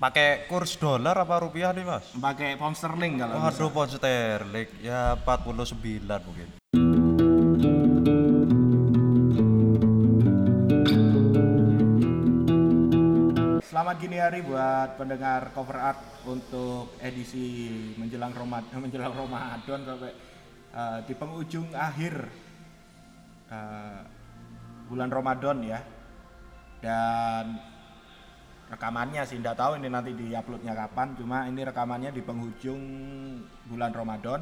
pakai kurs dolar apa rupiah nih mas? Pakai pound sterling kalau bisa. Waduh pound sterling ya 49 mungkin. Selamat gini hari buat pendengar cover art untuk edisi menjelang Ramadan menjelang Ramadan sampai eh, di penghujung akhir eh, bulan Ramadan ya. Dan rekamannya sih tidak tahu ini nanti diuploadnya kapan, cuma ini rekamannya di penghujung bulan Ramadan.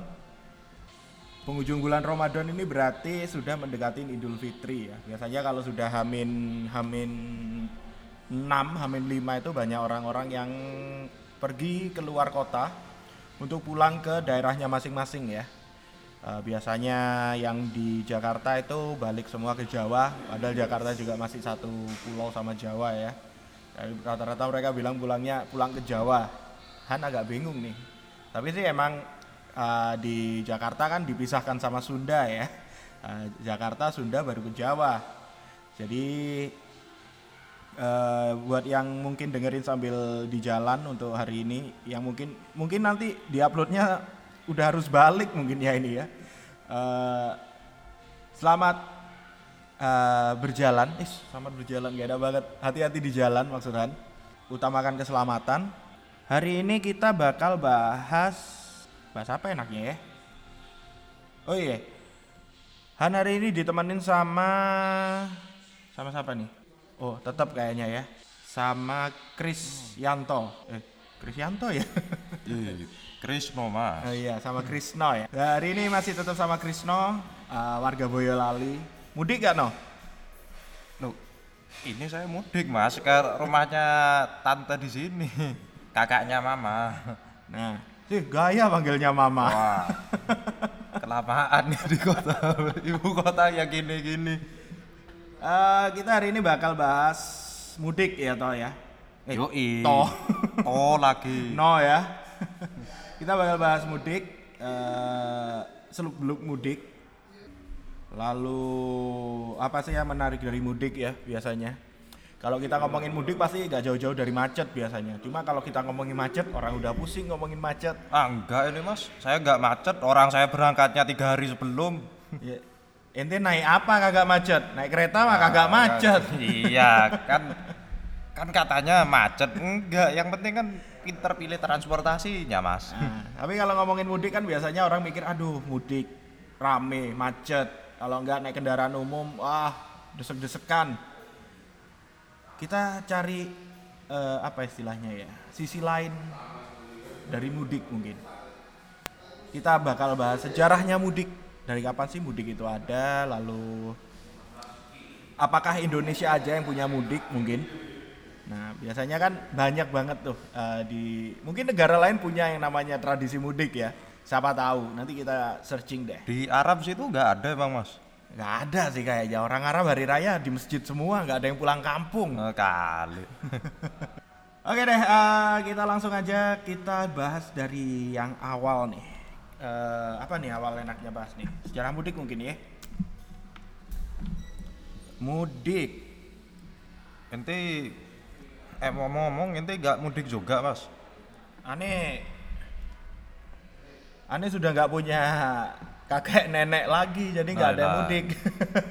Penghujung bulan Ramadan ini berarti sudah mendekati Idul Fitri ya. Biasanya kalau sudah hamin hamin 6, hamin 5 itu banyak orang-orang yang pergi keluar kota untuk pulang ke daerahnya masing-masing ya. Eh, biasanya yang di Jakarta itu balik semua ke Jawa, padahal Jakarta juga masih satu pulau sama Jawa ya. Jadi Rata-rata mereka bilang pulangnya pulang ke Jawa. Han agak bingung nih. Tapi sih emang eh, di Jakarta kan dipisahkan sama Sunda ya. Eh, Jakarta, Sunda baru ke Jawa. Jadi eh, buat yang mungkin dengerin sambil di jalan untuk hari ini, yang mungkin mungkin nanti diuploadnya udah harus balik mungkin ya ini ya. Eh, selamat eh, berjalan, Ih, selamat berjalan gak ada banget. Hati-hati di jalan maksudnya. Utamakan keselamatan. Hari ini kita bakal bahas bahas apa enaknya ya? Oh iya. Han hari ini ditemenin sama sama siapa nih? Oh, tetap kayaknya ya. Sama Chris Yanto. Eh, Chris Yanto ya? Ih, Krisno mas. oh iya, sama Krisno ya. Nah, hari ini masih tetap sama Krisno, eh, warga Boyolali. Mudik gak no? Loh, ini saya mudik mas ke rumahnya tante di sini. Kakaknya mama. Nah, sih gaya panggilnya mama. Wah, kelamaan ya di kota ibu kota ya gini-gini. Eh, kita hari ini bakal bahas mudik ya toh ya. Eh, Yoi. toh. Oh lagi. No ya. Kita bakal bahas mudik, eh seluk beluk mudik. Lalu apa sih yang menarik dari mudik ya biasanya? Kalau kita ngomongin mudik pasti gak jauh-jauh dari macet biasanya. Cuma kalau kita ngomongin macet, orang udah pusing ngomongin macet. Ah enggak ini mas, saya enggak macet. Orang saya berangkatnya tiga hari sebelum. Ya, ente naik apa kagak macet? Naik kereta mah kagak macet. iya kan, kan katanya macet. Enggak, yang penting kan pinter pilih transportasinya mas. Nah, tapi kalau ngomongin mudik kan biasanya orang mikir, aduh mudik rame, macet. Kalau nggak naik kendaraan umum, wah desek-desekan. Kita cari eh, apa istilahnya ya, sisi lain dari mudik mungkin. Kita bakal bahas sejarahnya mudik. Dari kapan sih mudik itu ada, lalu apakah Indonesia aja yang punya mudik mungkin? Nah, biasanya kan banyak banget tuh eh, di mungkin negara lain punya yang namanya tradisi mudik ya. Siapa tahu, nanti kita searching deh. Di Arab situ enggak ada bang mas. Nggak ada sih kayaknya orang Arab hari raya di masjid semua, nggak ada yang pulang kampung. Eh, kali. Oke deh, eh, kita langsung aja kita bahas dari yang awal nih. Eh, apa nih awal enaknya bahas nih? Sejarah mudik mungkin ya. Mudik. Ente eh ngomong-ngomong ente enggak mudik juga mas. Aneh Aneh sudah nggak punya kakek nenek lagi jadi nggak ada mudik.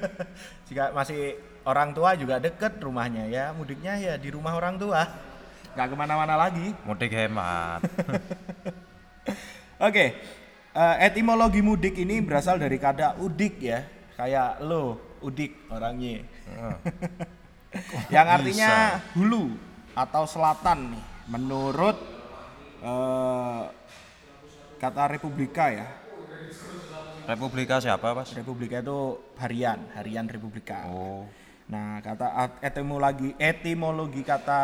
Jika masih orang tua juga deket rumahnya ya mudiknya ya di rumah orang tua. Nggak ke mana-mana lagi. Mudik hemat. oke eh, etimologi mudik ini berasal dari kata udik ya kayak lo udik orangnya. Yang artinya hulu atau selatan nih. Menurut eh, kata Republika ya Republika siapa mas? Republika itu harian harian Republika Oh. nah kata at- etimologi etimologi kata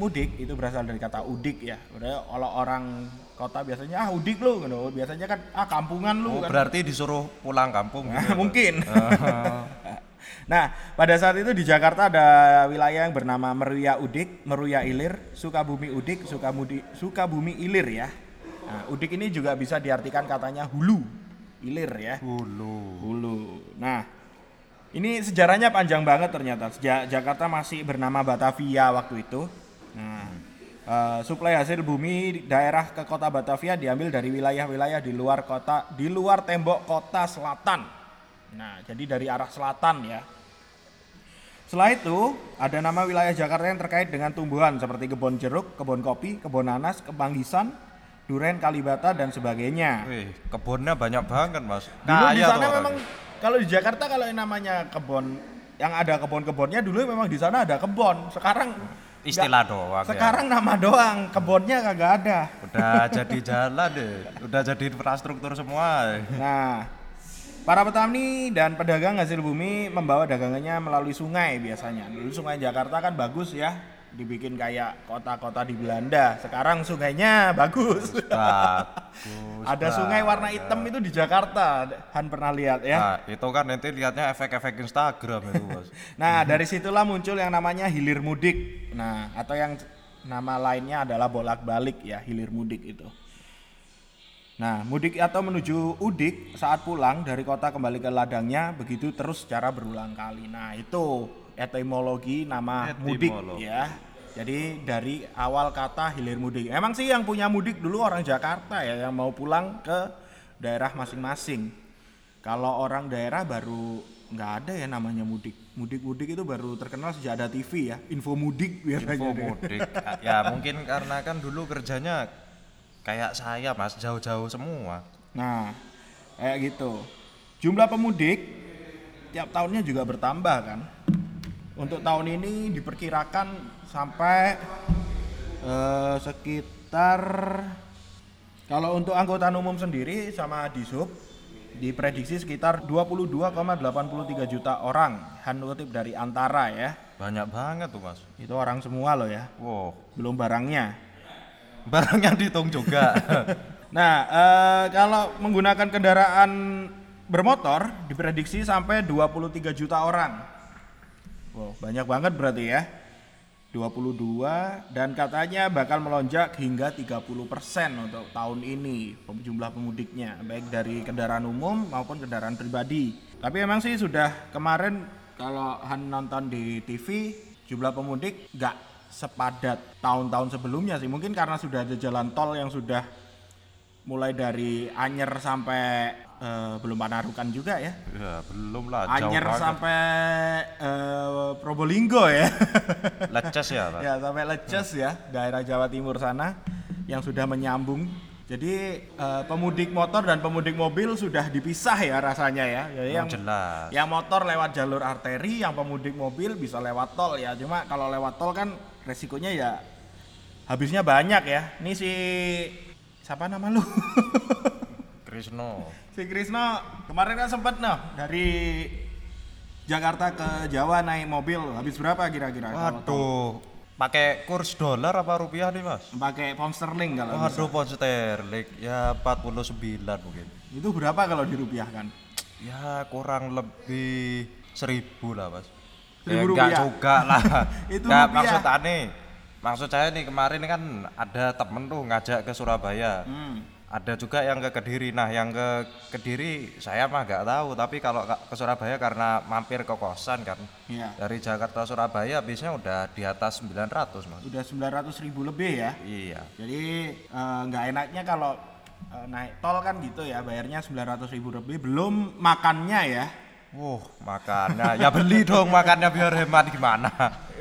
mudik itu berasal dari kata udik ya Udah kalau orang kota biasanya ah udik lu gitu. biasanya kan ah kampungan lu Oh, kan berarti disuruh pulang kampung Nah, gitu. mungkin Ah. Nah, pada saat itu di Jakarta ada wilayah yang bernama Meruya Udik, Meruya Ilir, Sukabumi Udik, Sukabumi, Sukabumi Ilir ya. Nah, Udik ini juga bisa diartikan katanya hulu, ilir ya, Hulu. hulu. Nah, ini sejarahnya panjang banget ternyata. Sejak Jakarta masih bernama Batavia waktu itu. Nah, Eh, suplai hasil bumi daerah ke kota Batavia diambil dari wilayah-wilayah di luar kota, di luar tembok kota selatan. Nah, jadi dari arah selatan ya. Setelah itu, ada nama wilayah Jakarta yang terkait dengan tumbuhan seperti kebun jeruk, kebun kopi, kebun nanas, kemanggisan, duren, kalibata dan sebagainya. Wih, kebunnya banyak banget mas. Dulu di Kaya sana memang kalau di Jakarta kalau yang namanya kebun yang ada kebun-kebunnya dulu memang di sana ada kebun. Sekarang istilah nggak- doang. ya. Sekarang nama doang, kebunnya kagak ada. udah jadi jalan deh, udah jadi infrastruktur semua. Nah, para petani dan pedagang hasil bumi membawa dagangannya melalui sungai biasanya. Dulu sungai Jakarta kan bagus ya, dibikin kayak kota-kota di Belanda. Sekarang sungainya bagus. Bagus. Ada sungai warna hitam itu di Jakarta. Han pernah lihat ya. Nah, itu kan nanti lihatnya efek-efek Instagram itu mas. Nah, dari situlah muncul yang namanya hilir mudik. Nah, atau yang nama lainnya adalah bolak-balik ya, hilir mudik itu. Nah, mudik atau menuju udik saat pulang dari kota kembali ke ladangnya begitu terus secara berulang kali. Nah, itu etimologi nama mudik Etimologi. ya. Jadi dari awal kata hilir mudik. Emang sih yang punya mudik dulu orang Jakarta ya yang mau pulang ke daerah masing-masing. Kalau orang daerah baru nggak ada ya namanya mudik. Mudik-mudik itu baru terkenal sejak ada TV ya. Info mudik biasanya. Info mudik. Ya mungkin karena kan dulu kerjanya kayak saya mas, jauh-jauh semua. Nah, kayak gitu. Jumlah pemudik tiap tahunnya juga bertambah kan. Untuk tahun ini diperkirakan sampai eh, sekitar kalau untuk angkutan umum sendiri sama Dishub diprediksi sekitar 22,83 juta orang. Han kutip dari Antara ya. Banyak banget tuh mas. Itu orang semua loh ya, Wow, belum barangnya. barang yang dihitung juga. Nah, eh, kalau menggunakan kendaraan bermotor diprediksi sampai 23 juta orang. Wow, banyak banget berarti ya. 22 dan katanya bakal melonjak hingga 30% untuk tahun ini jumlah pemudiknya baik dari kendaraan umum maupun kendaraan pribadi. Tapi emang sih sudah kemarin kalau Han nonton di TV jumlah pemudik nggak sepadat tahun-tahun sebelumnya sih mungkin karena sudah ada jalan tol yang sudah mulai dari Anyer sampai eh, belum Panarukan juga ya. ya belum lah, Anyer sampai eh, Probolinggo ya. Leces ya ya sampai Leces ya, daerah Jawa Timur sana yang sudah menyambung. Jadi eh, pemudik motor dan pemudik mobil sudah dipisah ya rasanya ya. Jadi Oh, yang jelas. yang motor lewat jalur arteri, yang pemudik mobil bisa lewat tol ya. Cuma kalau lewat tol kan resikonya ya habisnya banyak ya. Ini si siapa nama lu? Krisno. Si Krisno kemarin kan sempat noh dari Jakarta ke Jawa naik mobil habis berapa kira-kira? Waduh, pakai kurs dolar apa rupiah nih mas? Pakai pound sterling kalau. Waduh, pound sterling ya 49 mungkin. Itu berapa kalau dirupiahkan? Ya kurang lebih seribu lah mas. Seribu ya, rupiah? enggak juga lah. Itu Enggak, rupiah. maksud aneh. Maksud saya nih kemarin kan ada temen tuh ngajak ke Surabaya. Hmm. Ada juga yang ke Kediri. Nah, yang ke Kediri saya mah nggak tahu, tapi kalau ke Surabaya karena mampir ke kosan kan. Iya. Dari Jakarta Surabaya bisnya udah di atas 900, Mas. Udah 900 ribu lebih ya. Iya. Jadi eh, nggak enaknya kalau eh, naik tol kan gitu ya, bayarnya 900 ribu lebih belum makannya ya. Wuh, makannya ya beli dong makannya biar hemat gimana?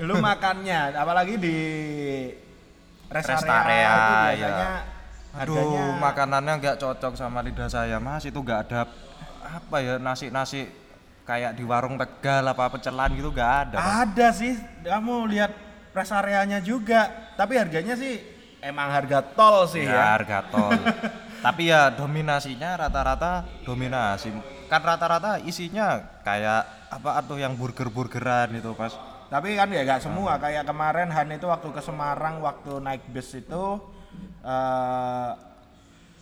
Lu makannya apalagi di rest, Rest area, area, itu ya. Harganya Aduh, makanannya nggak cocok sama lidah saya, Mas. Itu nggak ada apa ya nasi-nasi kayak di warung Tegal apa pecelan gitu nggak ada. Mas. Ada sih, kamu lihat rest areanya juga. Tapi harganya sih emang harga tol sih ya, ya. harga tol. Tapi ya dominasinya rata-rata dominasi. Kan rata-rata isinya kayak apa atau yang burger-burgeran itu, Mas. Tapi kan ya nggak semua. Kayak kemarin Han itu waktu ke Semarang waktu naik bus itu eh,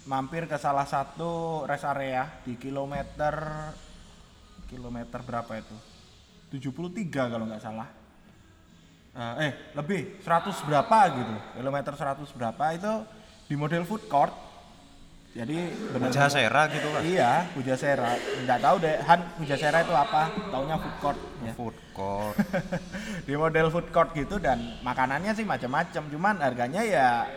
mampir ke salah satu rest area di kilometer kilometer berapa itu? 73 kalau nggak salah. Eh, eh lebih 100 berapa gitu kilometer 100 berapa itu di model food court Jadi benar Pujasera gitu kan Iya, Pujasera. Nggak tahu deh, Han Pujasera itu apa? Taunya food court. Ya. food court Di model food court gitu dan makanannya sih macam-macam, cuman harganya ya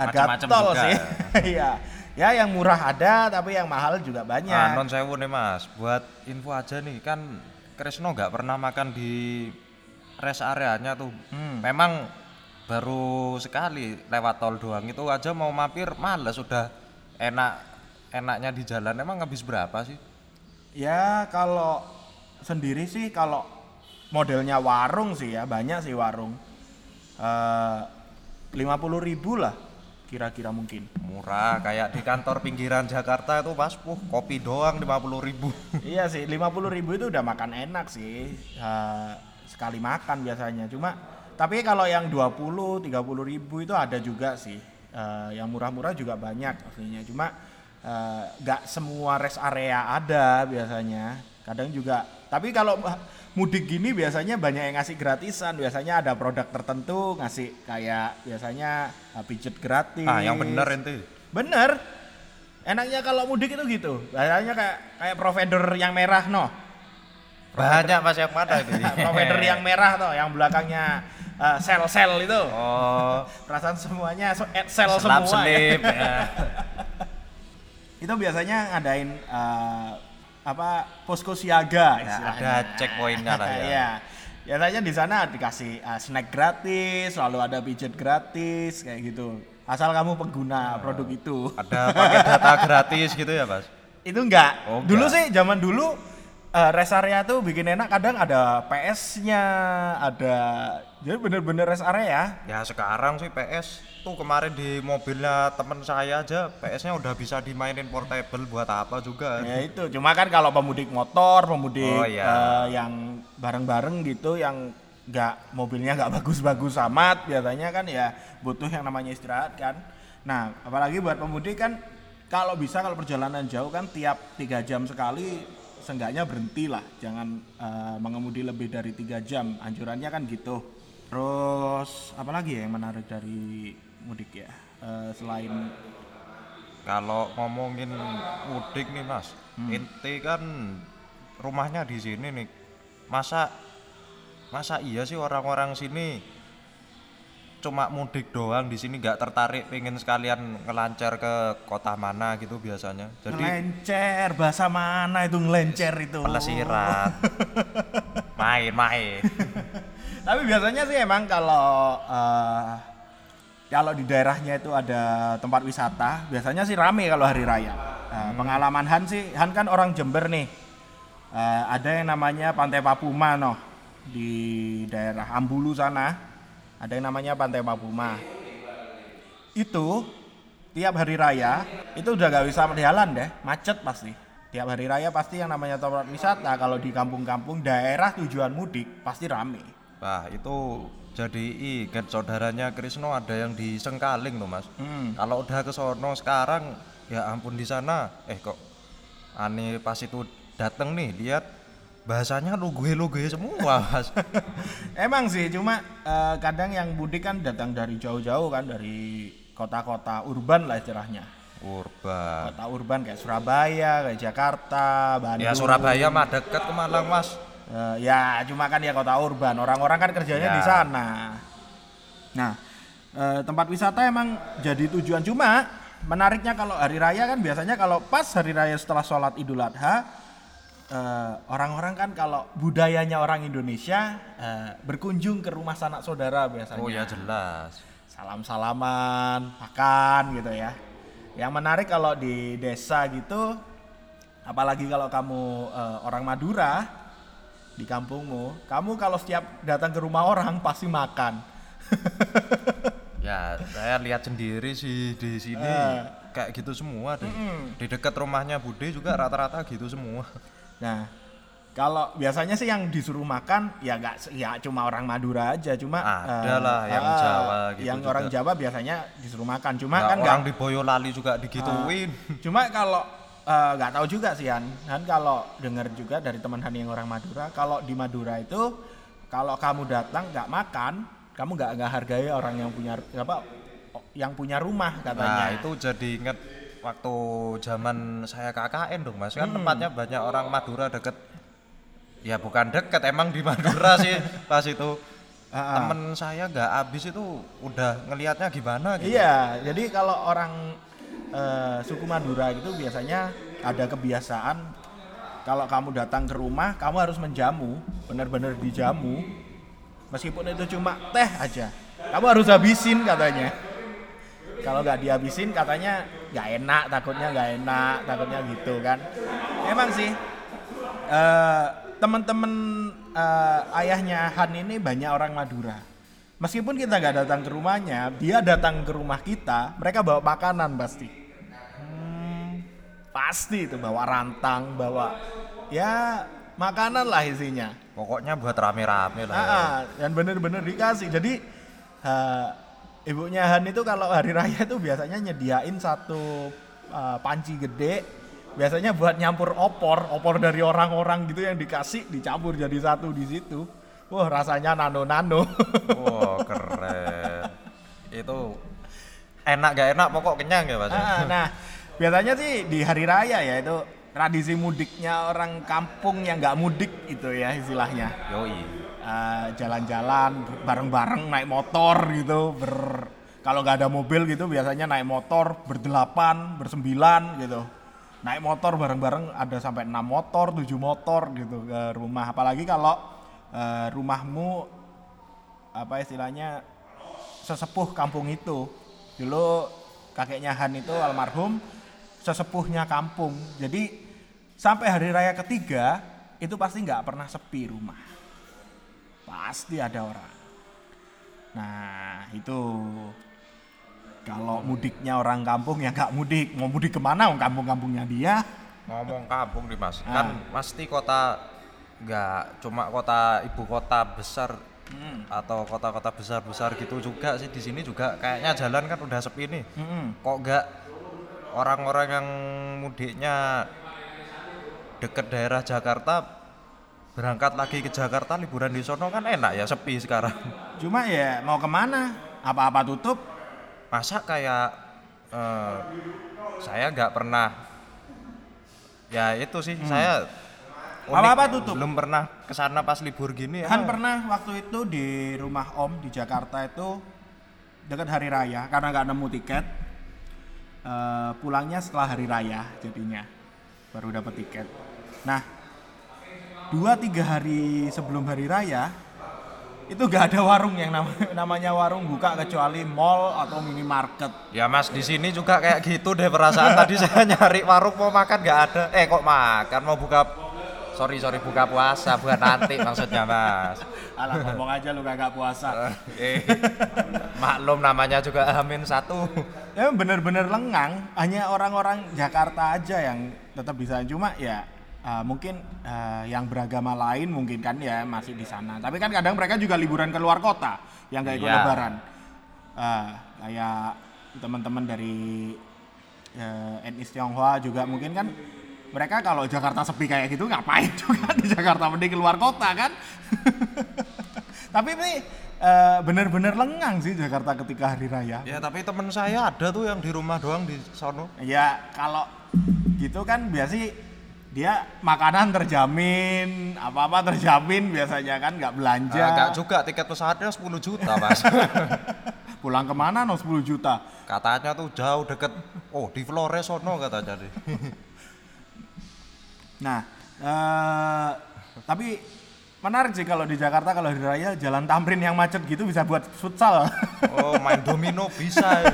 harga Macam-macam tol juga. sih. Iya. ya yang murah ada, tapi yang mahal juga banyak. Ah, non sewu nih mas, buat info aja nih kan Krisno nggak pernah makan di rest areanya tuh. Hmm. Memang baru sekali lewat tol doang itu aja mau mampir males sudah enak enaknya di jalan. Emang habis berapa sih? Ya kalau sendiri sih kalau modelnya warung sih ya banyak sih warung. Lima puluh ribu lah kira-kira mungkin. Murah kayak di kantor pinggiran Jakarta itu pas puh kopi doang 50.000 ribu. iya sih, lima puluh ribu itu udah makan enak sih. Sekali makan biasanya. Cuma tapi kalau yang 20, 30 ribu itu ada juga sih. Yang murah-murah juga banyak aslinya. Cuma nggak semua rest area ada biasanya. Kadang juga. Tapi kalau mudik gini biasanya banyak yang ngasih gratisan. Biasanya ada produk tertentu ngasih kayak biasanya eh, pijet gratis. Ah yang bener ente. Bener. Enaknya kalau mudik itu gitu. Biasanya kayak kayak provider yang merah no. Banyak mas yang mana itu? provider yang merah tuh, yang belakangnya eh, sel-sel itu. Oh, Perasaan semuanya so- eh, sel selap semua ya. selip. ya. Itu biasanya ngadain eh, apa posko siaga Ya, ada checkpointnya lah ya. Iya. Biasanya di sana dikasih eh, snack gratis, lalu ada pijet gratis kayak gitu. Asal kamu pengguna produk itu. Ada paket data gratis gitu ya mas? itu enggak. Oh, dulu enggak. sih zaman dulu eh, rest area tuh bikin enak kadang ada PS-nya, ada jadi bener-bener rest area. Ya sekarang sih PS tuh kemarin di mobilnya temen saya aja PS-nya udah bisa dimainin portable buat apa juga. Ya itu, cuma kan kalau pemudik motor, pemudik Oh, iya. eh, yang bareng-bareng gitu yang nggak mobilnya nggak bagus-bagus amat biasanya kan ya butuh yang namanya istirahat kan. Nah, apalagi buat pemudik kan kalau bisa kalau perjalanan jauh kan tiap tiga jam sekali seenggaknya berhenti lah, jangan eh, mengemudi lebih dari tiga jam. Anjurannya kan gitu. Terus apalagi ya yang menarik dari mudik ya Eh, selain Kalau ngomongin mudik nih mas, Hmm. ente kan rumahnya di sini nih. Masa masa iya sih orang-orang sini cuma mudik doang di sini nggak tertarik pengen sekalian ngelancar ke kota mana gitu biasanya. Jadi ngelencer bahasa mana itu ngelencer itu pelesiran, main-main. Tapi biasanya sih emang kalau eh, kalau di daerahnya itu ada tempat wisata biasanya sih rame kalau hari raya. Eh, pengalaman Han sih Han kan orang Jember nih. Eh, ada yang namanya Pantai Papuma noh di daerah Ambulu sana. Ada yang namanya Pantai Papuma. Itu tiap hari raya itu udah gak bisa jalan deh macet pasti. Tiap hari raya pasti yang namanya tempat wisata kalau di kampung-kampung daerah tujuan mudik pasti rame Wah itu jadi ingat saudaranya Krisno ada yang di Sengkaling tuh mas. Hmm. Kalau udah ke sono sekarang ya ampun di sana eh kok aneh pas itu dateng nih lihat bahasanya lugue-lugue semua mas. emang sih cuma eh, kadang yang mudik kan datang dari jauh-jauh kan dari kota-kota urban lah istilahnya Urban. kota urban kayak Surabaya kayak Jakarta Bandung Ya Surabaya mah deket ke Malang mas. Eh, ya cuma kan ya kota urban. Orang-orang kan kerjanya Ya. di sana. Nah eh, tempat wisata emang jadi tujuan. Cuma menariknya kalau hari raya kan biasanya kalau pas hari raya setelah sholat idul adha eh, orang-orang kan kalau budayanya orang Indonesia eh, berkunjung ke rumah sanak saudara biasanya. Oh ya jelas. salam-salaman makan gitu ya. Yang menarik kalau di desa gitu apalagi kalau kamu eh, orang Madura di kampungmu kamu kalau setiap datang ke rumah orang pasti makan Ya saya lihat sendiri sih di sini Eh. kayak gitu semua deh. Di dekat rumahnya Bude juga rata-rata gitu semua. nah kalau biasanya sih yang disuruh makan ya nggak ya cuma orang Madura aja cuma Ada eh, lah yang eh, Jawa gitu yang juga. orang Jawa biasanya disuruh makan cuma Nah, kan orang di Boyolali juga digituin. Cuma kalau eh, nggak tahu juga sih Han, Han kalau dengar juga dari teman Han yang orang Madura, kalau di Madura itu kalau kamu datang nggak makan, kamu nggak nggak hargai orang yang punya apa yang punya rumah katanya. Nah itu jadi inget waktu zaman saya KKN dong mas kan Hmm. tempatnya banyak orang Madura deket ya bukan deket emang di Madura sih pas itu Ah, ah. temen saya nggak habis itu udah ngelihatnya gimana gitu Iya, jadi kalau orang eh, suku Madura gitu biasanya ada kebiasaan kalau kamu datang ke rumah, kamu harus menjamu, benar-benar dijamu. Meskipun itu cuma teh aja, kamu harus habisin katanya. Kalau nggak dihabisin katanya nggak enak, takutnya nggak enak, takutnya gitu kan. Emang sih eh, teman-teman eh, ayahnya Han ini banyak orang Madura. Meskipun kita nggak datang ke rumahnya, dia datang ke rumah kita, mereka bawa makanan pasti. Pasti itu bawa rantang, bawa ya makanan lah isinya. pokoknya buat rame-rame lah Ah, ya. ah, dan bener-bener dikasih. Jadi eh, ibunya Han itu kalau hari raya itu biasanya nyediain satu eh, panci gede, biasanya buat nyampur opor, opor dari orang-orang gitu yang dikasih dicampur jadi satu di situ. Wah rasanya nano-nano. Wah keren. Itu enak gak enak pokok kenyang ya mas. Ah, nah biasanya sih di hari raya ya itu tradisi mudiknya orang kampung yang nggak mudik itu ya istilahnya. Yoi. Eh, jalan-jalan bareng-bareng naik motor gitu ber kalau nggak ada mobil gitu biasanya naik motor berdelapan bersembilan gitu naik motor bareng-bareng ada sampai enam motor tujuh motor gitu ke rumah apalagi kalau eh, rumahmu apa istilahnya sesepuh kampung itu dulu kakeknya Han itu almarhum sesepuhnya kampung jadi sampai hari raya ketiga itu pasti nggak pernah sepi rumah pasti ada orang nah itu kalau mudiknya orang kampung ya nggak mudik mau mudik ke mana kampung-kampungnya dia Ngomong kampung nih mas. Ah. Kan pasti kota nggak cuma kota ibu kota besar Hmm. atau kota-kota besar-besar gitu juga sih di sini juga kayaknya jalan kan udah sepi nih. Mm-mm. Kok nggak orang-orang yang mudiknya deket daerah Jakarta berangkat lagi ke Jakarta liburan di sono kan enak ya sepi sekarang. cuma ya mau ke mana apa-apa tutup masa kayak eh, saya nggak pernah ya itu sih saya unik, Hmm. Apa-apa tutup. belum pernah ke sana pas libur gini Han ya pernah waktu itu di rumah Om di Jakarta itu dekat hari raya karena nggak nemu tiket eh, pulangnya setelah hari raya jadinya baru dapat tiket. Nah dua tiga hari sebelum hari raya itu gak ada warung yang nama- namanya warung buka kecuali mall atau minimarket. ya mas di sini juga kayak gitu deh perasaan tadi saya nyari warung mau makan nggak ada eh kok makan mau buka sorry sorry buka puasa bukan nanti maksudnya mas. Alah ngomong aja lu kagak puasa. eh maklum namanya juga amin satu. Ya bener-bener lengang. Hanya orang-orang Jakarta aja yang tetap bisa cuma ya uh, mungkin uh, yang beragama lain mungkin kan ya masih di sana. Tapi kan kadang mereka juga liburan ke luar kota yang kayak ikut Iya. lebaran. Uh, kayak teman-teman dari uh, etnis Tionghoa juga mungkin kan mereka kalau Jakarta sepi kayak gitu ngapain juga di Jakarta? Mending keluar kota kan? Tapi ini uh, bener-bener lengang sih Jakarta ketika hari raya. Ya tapi temen saya ada tuh yang di rumah doang di sono. Ya kalau gitu kan biasa dia makanan terjamin, apa-apa terjamin biasanya kan nggak belanja. Enggak juga tiket pesawatnya 10 juta mas. Pulang ke mana no 10 juta. katanya tuh jauh deket. Oh di Flores sono katanya deh Nah, eh, tapi menarik sih kalau di Jakarta kalau di raya jalan Tamrin yang macet gitu bisa buat futsal. oh main domino bisa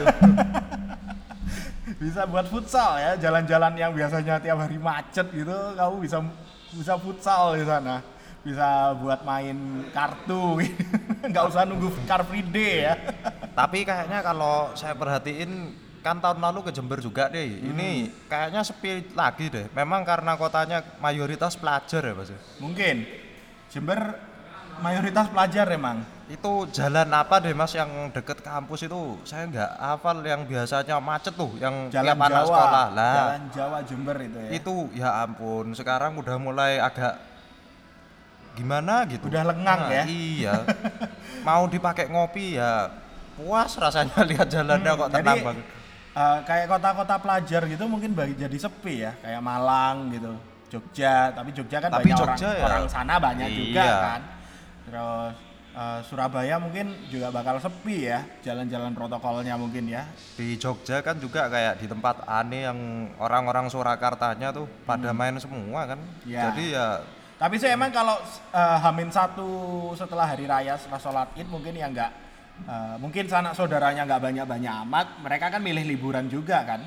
bisa buat futsal ya, jalan-jalan yang biasanya tiap hari macet gitu kamu bisa bisa futsal di sana. Bisa buat main kartu gitu. nggak usah nunggu car free day ya. tapi kayaknya kalau saya perhatiin kan tahun lalu ke Jember juga deh. Ini kayaknya sepi lagi deh. Memang karena kotanya mayoritas pelajar ya mas Mungkin. Jember mayoritas pelajar emang. itu jalan apa deh mas yang deket kampus itu? Saya nggak hafal yang biasanya macet tuh yang Jalan tiap anak sekolah. Lah. Jalan Jawa Jember itu ya. itu ya ampun sekarang udah mulai agak gimana gitu. Udah lengang Nah, ya? iya. Mau dipakai ngopi ya puas rasanya lihat jalannya kok tenang Hmm, Jadi, banget eh, kayak kota-kota pelajar gitu mungkin bagi jadi sepi ya kayak Malang gitu Jogja. Tapi Jogja kan Tapi banyak Jogja orang ya- orang sana banyak juga Iya. kan. Terus eh, Surabaya mungkin juga bakal sepi ya jalan-jalan protokolnya mungkin ya. Di Jogja kan juga kayak di tempat aneh yang orang-orang Surakartanya tuh pada main semua kan. Ya. jadi ya Tapi sih emang kalau eh, Hamin satu setelah hari raya setelah sholat id mungkin ya nggak eh, mungkin sanak saudaranya nggak banyak-banyak amat, mereka kan milih liburan juga kan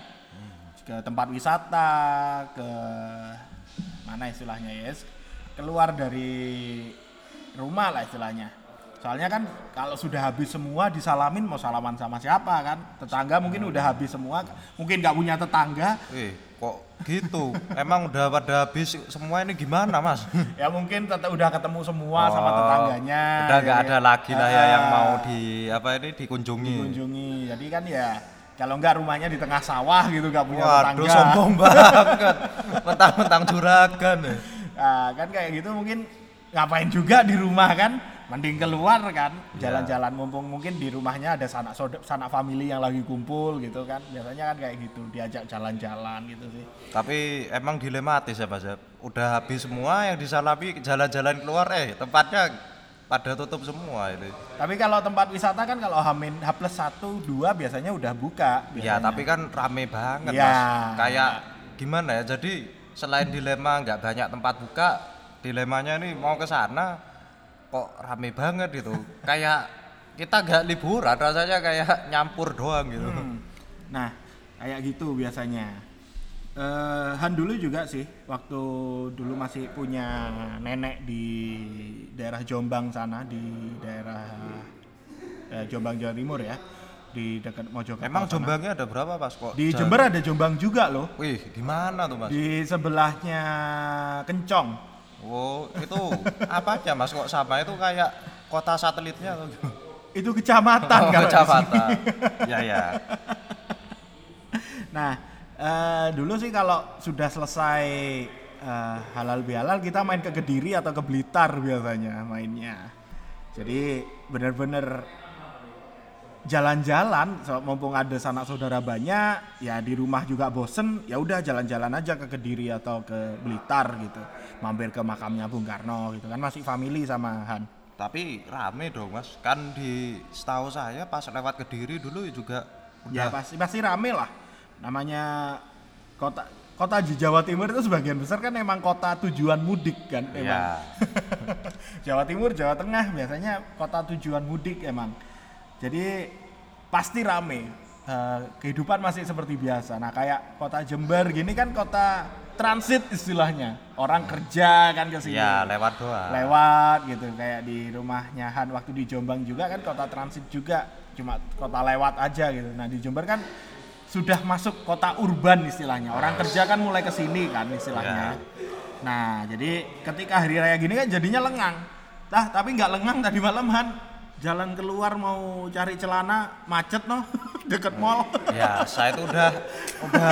ke tempat wisata, ke mana istilahnya yes, keluar dari rumah lah istilahnya. Soalnya kan kalau sudah habis semua disalamin mau salaman sama siapa kan? Tetangga mungkin udah habis semua, mungkin nggak punya tetangga, eh kok gitu? Emang udah pada habis semua ini gimana mas? Ya mungkin tetap udah ketemu semua sama Oh, tetangganya udah nggak ya. ada lagi lah ya yang Ah, mau di apa ini dikunjungi. Dikunjungi. Jadi kan ya kalau nggak rumahnya di tengah sawah gitu nggak punya waduh tetangga. sombong banget. Mentang-mentang juragan Nah, kan kayak gitu mungkin ngapain juga di rumah kan mending keluar kan Iya. jalan-jalan mumpung mungkin di rumahnya ada sanak saudara sanak family yang lagi kumpul gitu kan biasanya kan kayak gitu diajak jalan-jalan gitu sih tapi emang dilematis ya mas ya udah habis semua yang disalami jalan-jalan keluar eh tempatnya pada tutup semua itu tapi kalau tempat wisata kan kalau Hamin H plus satu dua biasanya udah buka ya biasanya. tapi kan rame banget Ya. mas kayak gimana ya jadi selain dilema nggak banyak tempat buka dilemanya ini mau ke sana kok rame banget gitu kayak kita nggak liburan rasanya kayak nyampur doang gitu Hmm. Nah, kayak gitu biasanya. Eh, Han dulu juga sih, waktu dulu masih punya nenek di daerah Jombang sana, di daerah eh, Jombang Jawa Timur ya, di dekat Mojokerto. emang sana. Jombangnya ada berapa mas kok Di? Jember ada Jombang juga loh, wih di mana tuh mas di sebelahnya Kencong. Oh, itu apa aja Mas kok sama itu kayak kota satelitnya atau? Itu kecamatan Oh, kalau kecamatan. Ya ya. Nah, eh, dulu sih kalau sudah selesai eh, halal bihalal kita main ke Kediri atau ke Blitar biasanya mainnya. Jadi bener-bener jalan-jalan so, mumpung ada sanak saudara banyak ya di rumah juga bosen ya udah jalan-jalan aja ke Kediri atau ke Blitar gitu. Mampir ke makamnya Bung Karno gitu kan masih family sama Han. Tapi rame dong Mas. Kan di setahu saya pas lewat Kediri dulu juga ya udah pasti pasti rame lah. Namanya kota kota di Jawa Timur itu sebagian besar kan emang kota tujuan mudik kan emang. Ya. Jawa Timur Jawa Tengah biasanya kota tujuan mudik emang jadi pasti rame. Eh, kehidupan masih seperti biasa. Nah kayak kota Jember gini kan kota transit istilahnya. Orang kerja kan ke sini. Ya, lewat doang. lewat gitu. Kayak di rumahnya Han waktu di Jombang juga kan kota transit juga. Cuma kota lewat aja gitu. Nah di Jember kan sudah masuk kota urban istilahnya. Orang kerja kan mulai ke sini kan istilahnya. Ya. nah jadi ketika hari raya gini kan jadinya lengang. Nah, tapi nggak lengang tadi malam Han jalan keluar mau cari celana macet noh deket mall Ya, saya itu udah udah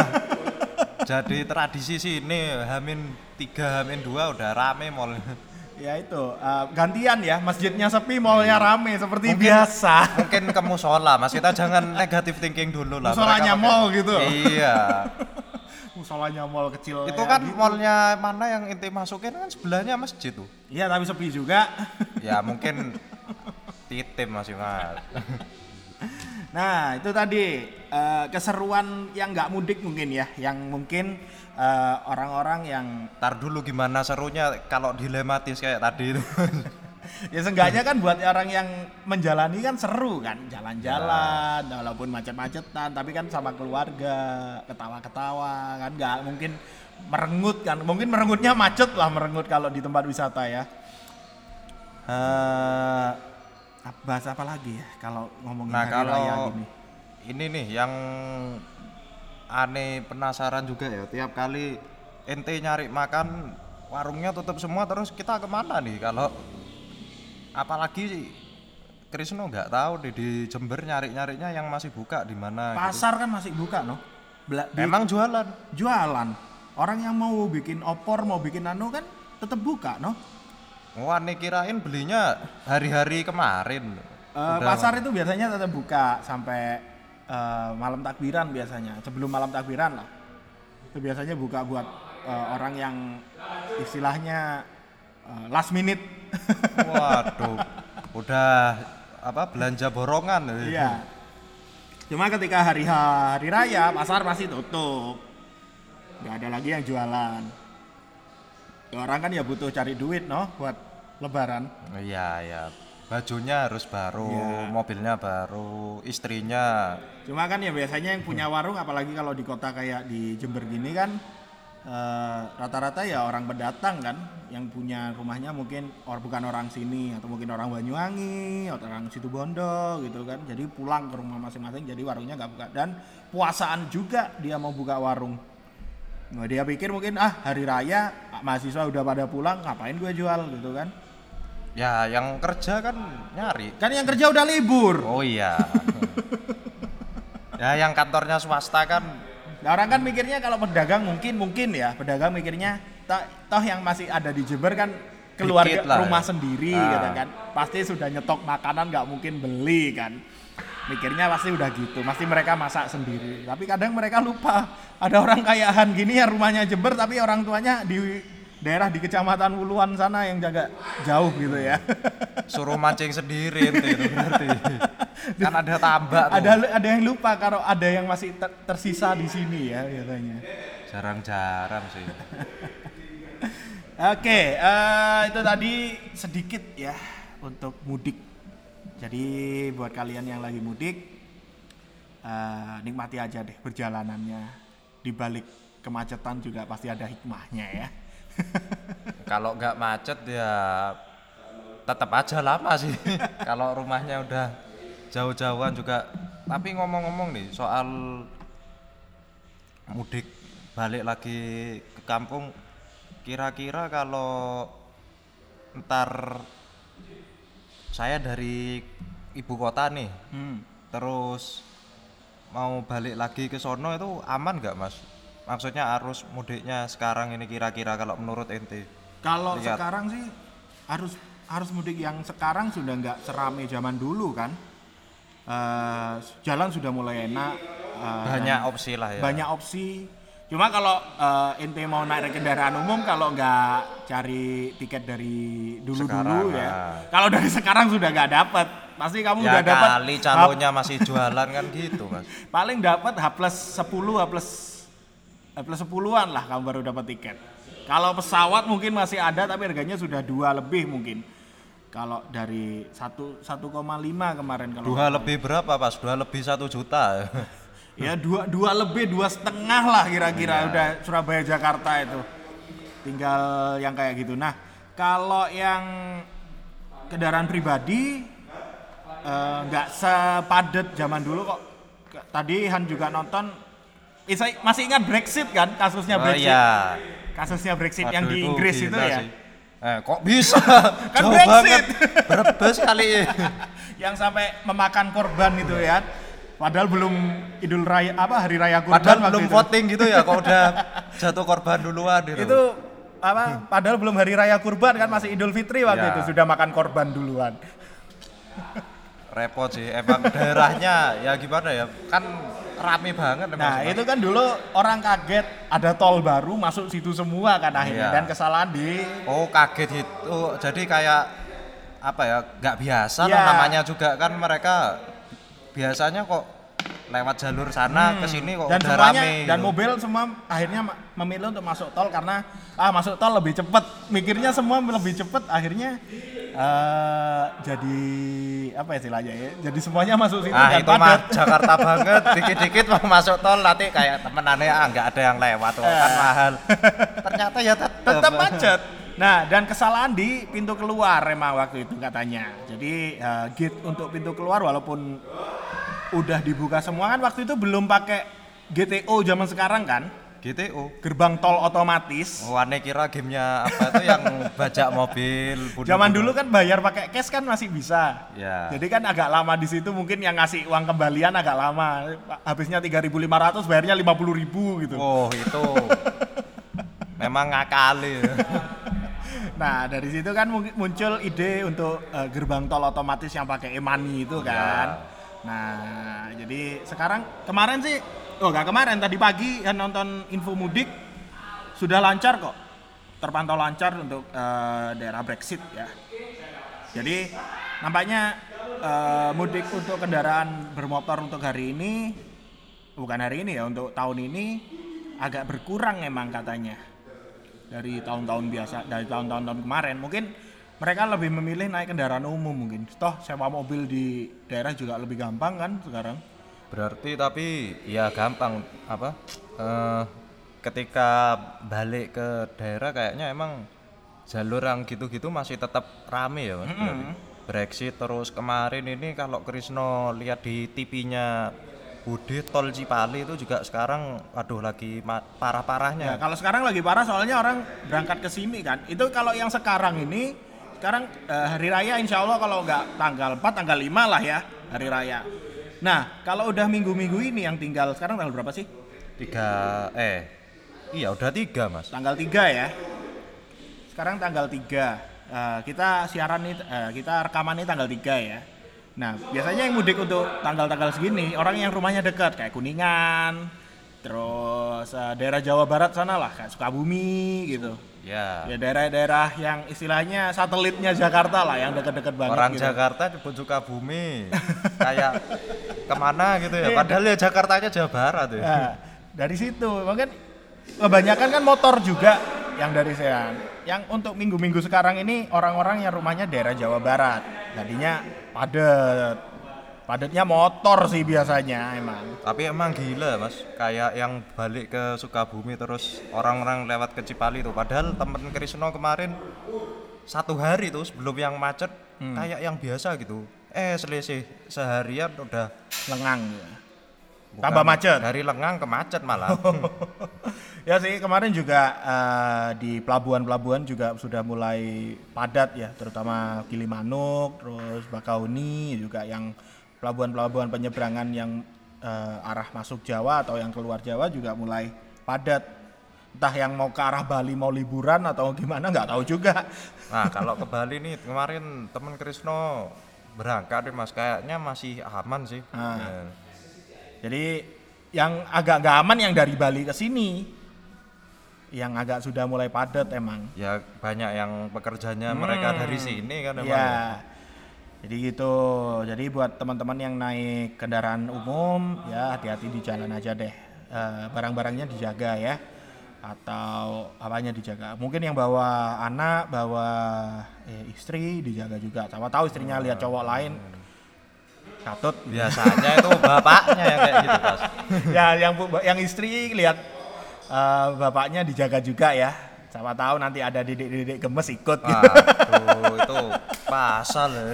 jadi tradisi sini Hamin 3 Hamin 2 udah rame mall. ya itu eh, gantian ya masjidnya sepi mallnya rame seperti Mungkin- biasa Mungkin ke musola Mas, kita jangan negatif thinking dulu lah. Musolanya mall gitu. Iya. musolanya mall kecil itu kan gitu. mallnya mana yang inti masukin kan sebelahnya masjid tuh. iya tapi sepi juga Ya mungkin titip mas. nah itu tadi eh, keseruan yang nggak mudik mungkin ya yang mungkin eh, orang-orang yang Ntar dulu gimana serunya kalau dilematis kayak tadi itu. ya seenggaknya kan buat orang yang menjalani kan seru kan jalan-jalan Ya. walaupun macet-macetan tapi kan sama keluarga ketawa-ketawa kan nggak mungkin merengut kan mungkin merengutnya macet lah merengut kalau di tempat wisata ya ap- bahas apa lagi ya kalau ngomongin Nah hari kalau raya gini? ini nih yang aneh penasaran juga ya. Tiap kali ente nyari makan warungnya tutup semua terus kita ke mana nih? Kalau apalagi Krisno nggak tahu deh di Jember nyari nyarinya yang masih buka di mana gitu. pasar kan masih buka no? Bela- di- Emang jualan? Jualan. Orang yang mau bikin opor mau bikin anu kan tetap buka no Wah, nih kirain belinya hari-hari kemarin. Udah- pasar itu biasanya tetap buka sampai eh, malam takbiran biasanya. Sebelum malam takbiran lah. Itu biasanya buka buat eh, orang yang istilahnya eh, last minute. Waduh, udah apa belanja borongan. iya. Cuma ketika hari hari raya pasar pasti tutup. Nggak ada lagi yang jualan. Ya, orang kan ya butuh cari duit noh buat lebaran Iya, ya. Bajunya harus baru, Iya. mobilnya baru, istrinya. Cuma kan ya biasanya yang punya warung apalagi kalau di kota kayak di Jember gini kan eh, rata-rata ya orang pendatang kan yang punya rumahnya mungkin or bukan orang sini atau mungkin orang Banyuwangi atau orang situ Bondo gitu kan. Jadi pulang ke rumah masing-masing jadi warungnya nggak buka dan puasaan juga dia mau buka warung. Nah, dia pikir mungkin ah hari raya mahasiswa udah pada pulang ngapain gue jual gitu kan. Ya, yang kerja kan nyari. Kan yang kerja udah libur. Oh iya. ya, yang kantornya swasta kan Nah, orang kan mikirnya kalau pedagang mungkin mungkin ya, pedagang mikirnya toh, toh yang masih ada di Jember kan keluarga Dikit lah rumah ya. sendiri Ah. gitu kan. Pasti sudah nyetok makanan nggak mungkin beli kan. Mikirnya pasti udah gitu, pasti mereka masak sendiri. Tapi kadang mereka lupa ada orang kayahan gini ya rumahnya Jember tapi orang tuanya di daerah di kecamatan Wuluan sana yang jaga jauh gitu ya. suruh mancing sendiri itu berarti. kan ada tambak tuh. ada ada yang lupa kalau ada yang masih ter- tersisa di sini ya biasanya. Jarang-jarang sih. Oke, eh, itu tadi sedikit ya untuk mudik. Jadi buat kalian yang lagi mudik, eh, nikmati aja deh perjalanannya. Di balik kemacetan juga pasti ada hikmahnya ya. Kalau nggak macet ya tetap aja lama sih. Kalau rumahnya udah jauh-jauhan juga. Tapi ngomong-ngomong nih soal mudik balik lagi ke kampung, kira-kira kalau ntar saya dari ibu kota nih, Hmm. terus mau balik lagi ke sono itu aman nggak mas? Maksudnya arus mudiknya sekarang ini kira-kira kalau menurut ente? Kalau Lihat. sekarang sih harus harus mudik yang sekarang sudah nggak serame zaman dulu kan. Eh, jalan sudah mulai enak. eh, Banyak opsi lah ya. banyak opsi cuma kalau eh, ente mau naik kendaraan umum kalau nggak cari tiket dari dulu dulu Sekarang, ya ah. kalau dari sekarang sudah nggak dapat pasti kamu Ya udah dapat kali calonnya masih jualan kan gitu mas. paling dapat H plus 10 H plus plus 10-an lah kamu baru dapat tiket kalau pesawat mungkin masih ada tapi harganya sudah dua lebih mungkin kalau dari satu 1,5 kemarin kalau Dua lebih berapa pas? Dua lebih satu juta. ya dua dua lebih dua setengah lah kira-kira Iya. udah Surabaya Jakarta itu tinggal yang kayak gitu nah kalau yang kendaraan pribadi eh, nggak sepadet zaman dulu kok tadi Han juga nonton Eh, saya masih ingat Brexit kan kasusnya oh Brexit iya. kasusnya Brexit yang Aduh, di Inggris itu ya sih. Eh kok bisa? Kan Jauh Brexit. banget. Brebes kali. yang sampai memakan korban itu ya padahal belum Idul Raya apa hari raya kurban Padahal belum itu. voting gitu ya, kok udah jatuh korban duluan gitu. itu apa padahal belum hari raya kurban kan masih Idul Fitri waktu Ya. itu sudah makan korban duluan repot sih. Emang daerahnya ya gimana ya? Kan rame banget nah itu kan dulu orang kaget ada tol baru masuk situ semua kan akhirnya Iya. dan kesalahan di Oh kaget itu, jadi kayak apa ya? Nggak biasa Iya. namanya juga kan mereka biasanya kok lewat jalur sana ke sini kok Hmm. dan udah semuanya rame. dan gitu. mobil semua akhirnya memilih untuk masuk tol karena ah masuk tol lebih cepet mikirnya semua lebih cepet akhirnya eh, jadi apa ya istilahnya ya jadi semuanya masuk situ Ah itu mah padat Jakarta banget, dikit-dikit mau masuk tol nanti kayak temenannya ah nggak ada yang lewat kan Eh. mahal. Ternyata ya tetap. tetap macet. Nah, dan kesalahan di pintu keluar emang waktu itu katanya. Jadi eh, gate untuk pintu keluar walaupun udah dibuka semua kan waktu itu belum pakai GTO zaman sekarang kan, GTO. gerbang tol otomatis. Oh, aneh kira gamenya apa itu yang bajak mobil. bunuh-bunuh. Zaman dulu kan bayar pakai cash kan masih bisa. Ya. Jadi kan agak lama di situ mungkin yang ngasih uang kembalian agak lama. Habisnya 3.500 bayarnya 50.000 gitu. Oh itu. Memang ngakali. Nah dari situ kan muncul ide untuk eh, gerbang tol otomatis yang pakai e-money itu kan. Nah, jadi sekarang kemarin sih, oh nggak kemarin, tadi pagi yang nonton info mudik sudah lancar kok, terpantau lancar untuk eh, daerah Brexit ya. Jadi nampaknya eh, mudik untuk kendaraan bermotor untuk hari ini, bukan hari ini ya, untuk tahun ini agak berkurang emang katanya dari tahun-tahun biasa, dari tahun-tahun tahun kemarin. Mungkin mereka lebih memilih naik kendaraan umum mungkin. Toh sewa mobil di daerah juga lebih gampang kan sekarang. Berarti tapi ya gampang apa? eh, ketika balik ke daerah kayaknya emang jalur yang gitu-gitu masih tetap rame ya mas. Berarti. Brexit terus kemarin ini kalau Krisno lihat di TV-nya Budi tol Cipali itu juga sekarang waduh lagi ma- Ya, parah-parahnya. kalau sekarang lagi parah soalnya orang berangkat ke sini kan. Itu kalau yang sekarang ini sekarang eh, hari raya insya Allah kalau nggak tanggal 4 tanggal 5 lah ya hari raya. Nah, kalau udah minggu-minggu ini yang tinggal sekarang tanggal berapa sih? Tiga eh iya udah tiga mas. Tanggal 3 ya. Sekarang tanggal 3. Eh, kita siaran nih eh, kita rekaman nih tanggal 3 ya. Nah, biasanya yang mudik untuk tanggal-tanggal segini orang yang rumahnya dekat kayak Kuningan, terus eh, daerah Jawa Barat sana lah kayak Sukabumi gitu. Ya. Ya daerah-daerah yang istilahnya satelitnya Jakarta lah yang dekat-dekat banget Orang gitu. Jakarta nyebut Sukabumi kayak ke mana gitu ya padahal ya Jakartanya Jawa Barat ya Nah, dari situ mungkin kebanyakan kan motor juga yang dari Sean. Yang untuk minggu-minggu sekarang ini orang-orang yang rumahnya daerah Jawa Barat. Tadinya padat. Padatnya motor sih biasanya emang. tapi emang gila mas kayak yang balik ke Sukabumi terus orang-orang lewat ke Cipali tuh padahal temen Krisno kemarin satu hari tuh sebelum yang macet kayak yang biasa gitu eh selisih seharian udah Lengang ya. bukan Tambah macet. dari lengang ke macet malah ya sih kemarin juga eh, di pelabuhan-pelabuhan juga sudah mulai padat ya, terutama Gilimanuk, terus Bakauni juga yang pelabuhan-pelabuhan penyeberangan yang eh, arah masuk Jawa atau yang keluar Jawa juga mulai padat. Entah yang mau ke arah Bali mau liburan atau gimana nggak tahu juga. Nah kalau ke Bali nih kemarin temen Krisno berangkat nih mas kayaknya masih aman sih. Ah. Ya. Jadi yang agak nggak aman yang dari Bali ke sini, yang agak sudah mulai padat emang. Ya banyak yang pekerjanya mereka dari sini kan emang. Iya. ya. Jadi gitu. Jadi buat teman-teman yang naik kendaraan umum ya hati-hati di jalan aja deh. Eh, barang-barangnya dijaga ya. Atau apanya dijaga. Mungkin yang bawa anak, bawa eh, istri dijaga juga. Sama tahu istrinya lihat cowok lain katut. Biasanya itu bapaknya yang kayak gitu ya yang yang istri lihat eh, bapaknya dijaga juga ya. Sama tahu nanti ada didik-didik gemes ikut gitu. Waduh itu pasal ya.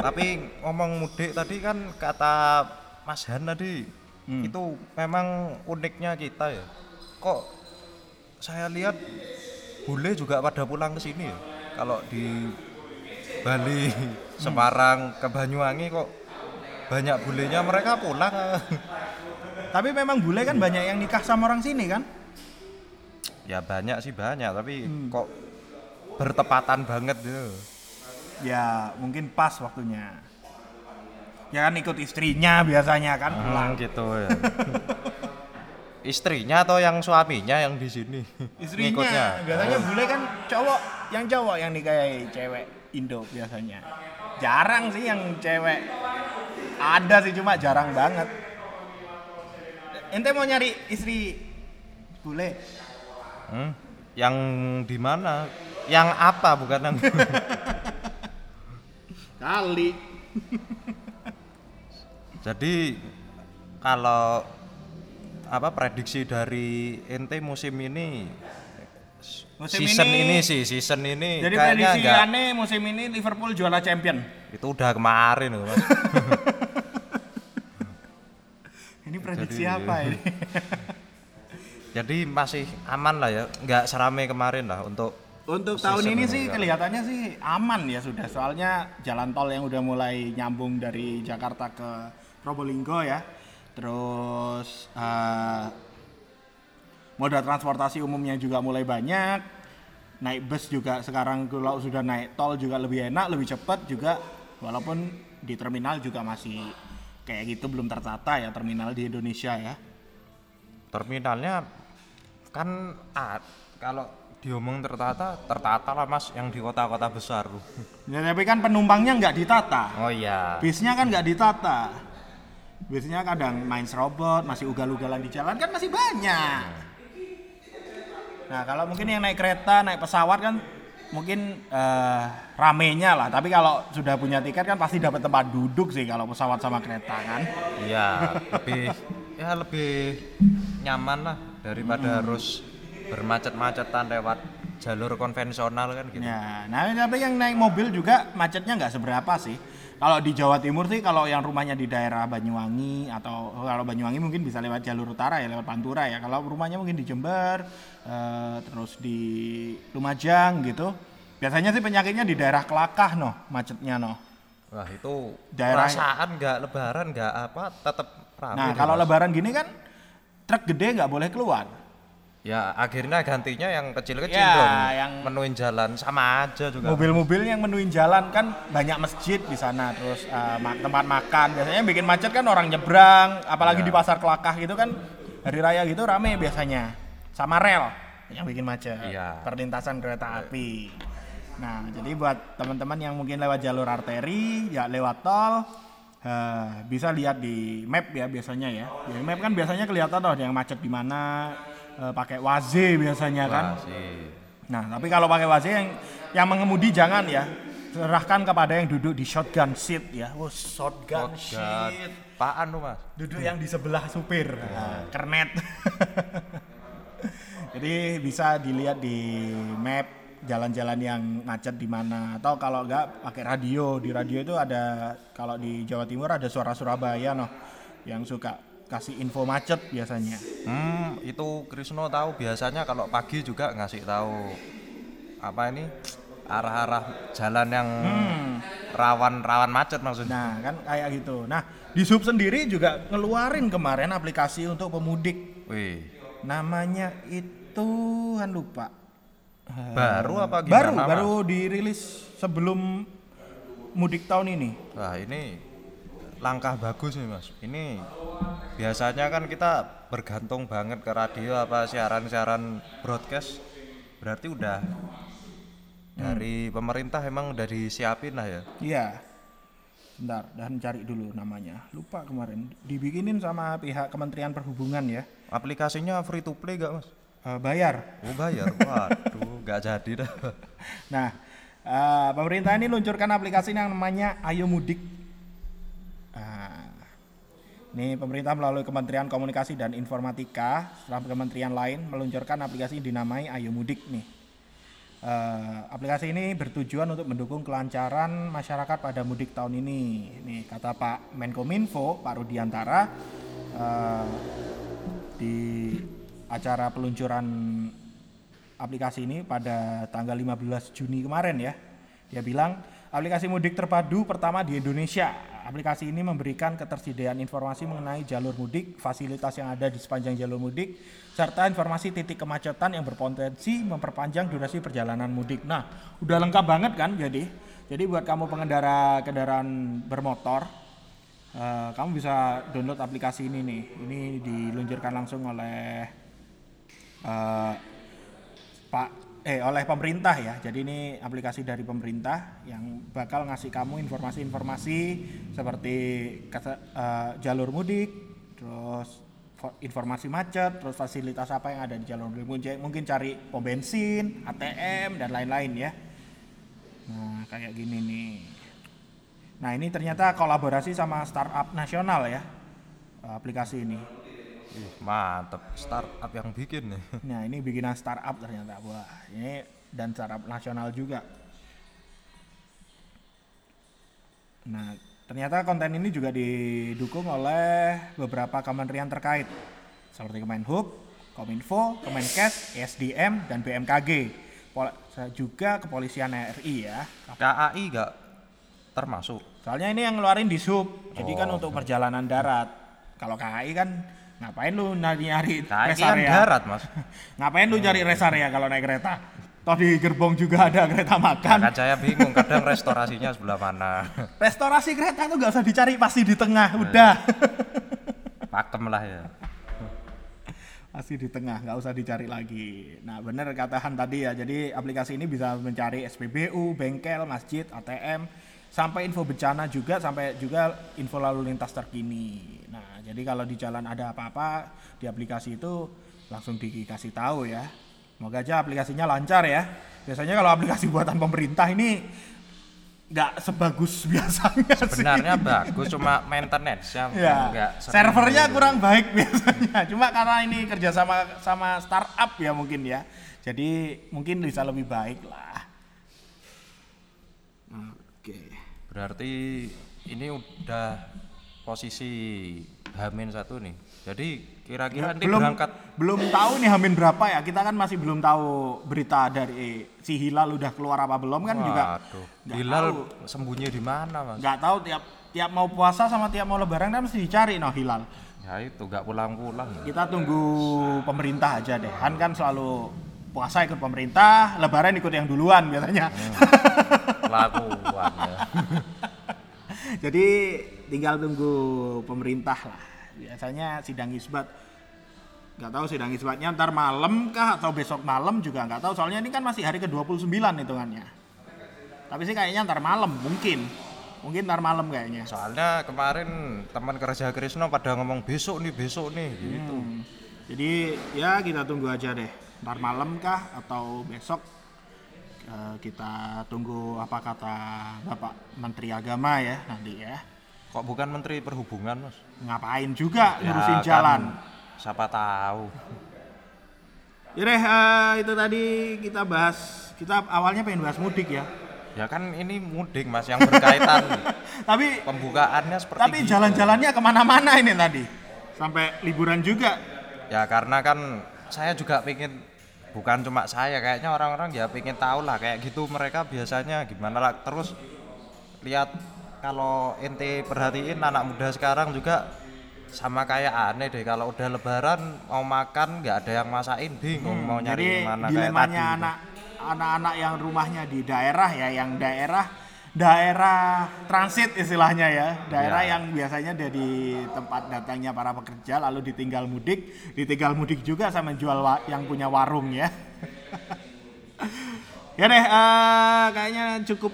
Tapi ngomong mudik tadi kan kata Mas Han tadi itu memang uniknya kita ya. Kok saya lihat bule juga pada pulang ke sini ya. Kalau di Bali, Semarang, ke Banyuwangi kok banyak bulenya mereka pulang. Tapi memang bule kan banyak yang nikah sama orang sini kan? Ya banyak sih banyak, tapi kok bertepatan banget gitu. Ya mungkin pas waktunya. Ya kan ikut istrinya biasanya kan pulang. Hmm, gitu ya. Istrinya atau yang suaminya yang di sini? Istrinya. Ngikutnya. Biasanya bule kan cowok, yang cowok yang nikahi cewek Indo biasanya. Jarang sih yang cewek. Ada sih cuma jarang banget. Ente mau nyari istri bule? Hmm? Yang di mana? Yang apa bukan yang Kali. Jadi kalau apa prediksi dari ente musim ini Musim season ini- ini, sih season ini Jadi kayaknya prediksi enggak aneh musim ini Liverpool juara champion. itu udah kemarin loh, Mas. Ini prediksi Jadi- apa ini? Jadi masih aman lah ya, nggak seramai kemarin lah untuk Untuk tahun ini sih enggak. kelihatannya sih aman ya sudah. Soalnya jalan tol yang udah mulai nyambung dari Jakarta ke Probolinggo ya. Terus eh, moda transportasi umumnya juga mulai banyak. Naik bus juga sekarang kalau sudah naik tol juga lebih enak, lebih cepat juga. Walaupun di terminal juga masih kayak gitu belum tertata ya terminal di Indonesia ya. Terminalnya kan ah, kalau diomong tertata tertata lah mas yang di kota-kota besar Ya, tapi kan penumpangnya nggak ditata. oh iya Bisnya kan nggak ditata. Biasanya kadang main serobot, masih ugal-ugalan di jalan kan masih banyak. Nah kalau mungkin yang naik kereta, naik pesawat kan mungkin eh, ramenya lah. Tapi kalau sudah punya tiket kan pasti dapat tempat duduk sih kalau pesawat sama kereta kan. iya lebih ya lebih nyaman lah daripada harus bermacet-macetan lewat jalur konvensional kan gitu Ya, nah tapi yang naik mobil juga macetnya nggak seberapa sih. Kalau di Jawa Timur sih, kalau yang rumahnya di daerah Banyuwangi atau kalau Banyuwangi mungkin bisa lewat jalur utara ya, lewat Pantura ya. Kalau rumahnya mungkin di Jember, eh, terus di Lumajang gitu. Biasanya sih penyakitnya di daerah Kelakah noh, macetnya noh. wah itu Daerah- perasaan nggak lebaran nggak apa tetap ramai Nah kalau Mas. Lebaran gini kan truk gede nggak boleh keluar. ya akhirnya gantinya yang kecil-kecil Ya, dong yang- menuin jalan sama aja juga Mobil-mobil yang menuin jalan kan banyak masjid di sana, terus ma- tempat makan. Biasanya yang bikin macet kan orang nyebrang, apalagi Ya. di pasar Kelakah gitu kan hari raya gitu rame biasanya. Sama rel yang bikin macet. Iya. Perlintasan kereta api. Nah, jadi buat teman-teman yang mungkin lewat jalur arteri, ya lewat tol, eh, bisa lihat di map ya biasanya ya. Di map kan biasanya kelihatan tuh yang macet di mana, eh, pakai waze biasanya kan. Nah, tapi kalau pakai wazi yang yang mengemudi jangan ya. Serahkan kepada yang duduk di shotgun seat ya. Oh, shotgun, Shotgun. seat. Apaan lu mas? Duduk yang di sebelah supir. Nah, kernet. Jadi bisa dilihat di map jalan-jalan yang macet di mana atau kalau enggak pakai radio. Di radio itu ada kalau di Jawa Timur ada suara Surabaya noh yang suka kasih info macet biasanya. Hmm, itu Krisno tahu biasanya kalau pagi juga ngasih tahu apa ini arah-arah jalan yang rawan-rawan macet maksudnya. Nah, kan kayak gitu. Nah, di sub sendiri juga ngeluarin kemarin aplikasi untuk pemudik. Wih, Namanya itu kan lupa. Baru apa gimana? baru Mas? baru dirilis sebelum mudik tahun ini. Wah, ini langkah bagus nih mas. Ini biasanya kan kita bergantung banget ke radio apa siaran-siaran broadcast. Berarti udah dari pemerintah emang udah disiapin lah ya. Iya. Bentar, dan cari dulu namanya. Lupa kemarin. Dibikinin sama pihak Kementerian Perhubungan ya. Aplikasinya free to play gak mas? Eh, bayar. Oh bayar, waduh, nggak jadi dah. Nah, eh, pemerintah ini luncurkan aplikasi yang namanya Ayo Mudik. Nah, ini pemerintah melalui Kementerian Komunikasi dan Informatika, setelah kementerian lain meluncurkan aplikasi yang dinamai Ayo Mudik nih. Eh, aplikasi ini bertujuan untuk mendukung kelancaran masyarakat pada mudik tahun ini. Nih kata Pak Menkominfo, Pak Rudiantara, eh, di acara peluncuran aplikasi ini pada tanggal 15 Juni kemarin ya. Dia bilang aplikasi mudik terpadu pertama di Indonesia. Aplikasi ini memberikan ketersediaan informasi mengenai jalur mudik, fasilitas yang ada di sepanjang jalur mudik, serta informasi titik kemacetan yang berpotensi memperpanjang durasi perjalanan mudik. Nah, udah lengkap banget kan jadi. Jadi buat kamu pengendara kendaraan bermotor, eh, kamu bisa download aplikasi ini nih. Ini diluncurkan langsung oleh eh, Pak eh oleh pemerintah ya. Jadi ini aplikasi dari pemerintah yang bakal ngasih kamu informasi-informasi seperti kata, eh, jalur mudik, terus fo- informasi macet, terus fasilitas apa yang ada di jalur mudik. Mungkin, mungkin cari pom bensin, ATM dan lain-lain ya. Nah, kayak gini nih. Nah, ini ternyata kolaborasi sama startup nasional ya. eh, Aplikasi ini. Ih, mantep, startup yang bikin nih. Nah ini bikinan startup ternyata wah ini dan startup nasional juga. Nah ternyata konten ini juga didukung oleh beberapa kementerian terkait seperti Kemenhub, Kominfo, Kemenkes, ESDM dan BMKG. Pol- juga kepolisian RI ya. KAI nggak termasuk. Soalnya ini yang ngeluarin di sub, jadi kan Oh. untuk perjalanan darat. Kalau KAI kan ngapain lu nyari-nyari rest kan area? darat mas. Ngapain lu cari rest area kalau naik kereta? Toh di gerbong juga ada kereta makan. kan saya bingung kadang restorasinya sebelah mana Restorasi kereta itu nggak usah dicari pasti di tengah, udah. pakem lah ya Pasti di tengah, nggak usah dicari lagi. Nah bener katahan tadi ya, jadi aplikasi ini bisa mencari SPBU, bengkel, masjid, ATM, sampai info bencana juga, sampai juga info lalu lintas terkini. Jadi kalau di jalan ada apa-apa di aplikasi itu langsung dikasih tahu ya. Semoga aja aplikasinya lancar ya. Biasanya kalau aplikasi buatan pemerintah ini nggak sebagus biasanya sih. sebenarnya bagus cuma maintenance Ya, enggak servernya gitu. kurang baik biasanya. Cuma karena ini kerja sama sama startup ya mungkin ya. Jadi mungkin bisa lebih baik lah. Oke. berarti ini udah posisi Hamin satu nih jadi kira-kira nanti belum berangkat belum tahu nih Hamin berapa ya. Kita kan masih belum tahu berita dari si Hilal udah keluar apa belum kan juga. Waduh, nggak Hilal tahu. sembunyi di mana mas Nggak tahu tiap tiap mau puasa sama tiap mau lebaran kan mesti dicari no Hilal. ya itu nggak pulang-pulang Kita tunggu pemerintah aja deh. Han kan selalu puasa ikut pemerintah, lebaran ikut yang duluan biasanya. kelakuan ya Jadi tinggal tunggu pemerintah lah. Biasanya sidang isbat nggak tahu sidang isbatnya ntar malam kah atau besok malam juga nggak tahu soalnya ini kan masih hari ke-29 hitungannya. Tapi sih kayaknya ntar malam mungkin. Mungkin ntar malam kayaknya. soalnya kemarin teman kerja Krisno pada ngomong besok nih besok nih gitu Hmm. Jadi ya kita tunggu aja deh. Ntar malam kah atau besok eh, kita tunggu apa kata Bapak Menteri Agama ya nanti ya. Kok bukan Menteri Perhubungan mas Ngapain juga Ya, ngurusin kan, jalan. siapa tahu Ya deh, eh, itu tadi kita bahas, kita awalnya pengen bahas mudik ya. ya kan ini mudik mas yang berkaitan Tapi pembukaannya seperti tapi gitu. jalan-jalannya ke mana-mana ini tadi. Sampai liburan juga. ya karena kan saya juga pengen bukan cuma saya kayaknya orang-orang ya pengen tahu lah kayak gitu mereka biasanya gimana lah terus lihat kalau ente perhatiin anak muda sekarang juga sama kayak aneh deh kalau udah lebaran mau makan nggak ada yang masakin bingung mau Hmm, nyari Jadi mana kayak dilemanya gitu. anak anak-anak yang rumahnya di daerah ya, yang daerah daerah transit istilahnya ya, daerah Ya. yang biasanya dari tempat datangnya para pekerja lalu ditinggal mudik, ditinggal mudik juga sama jual yang punya warung ya. ya deh, eh, kayaknya cukup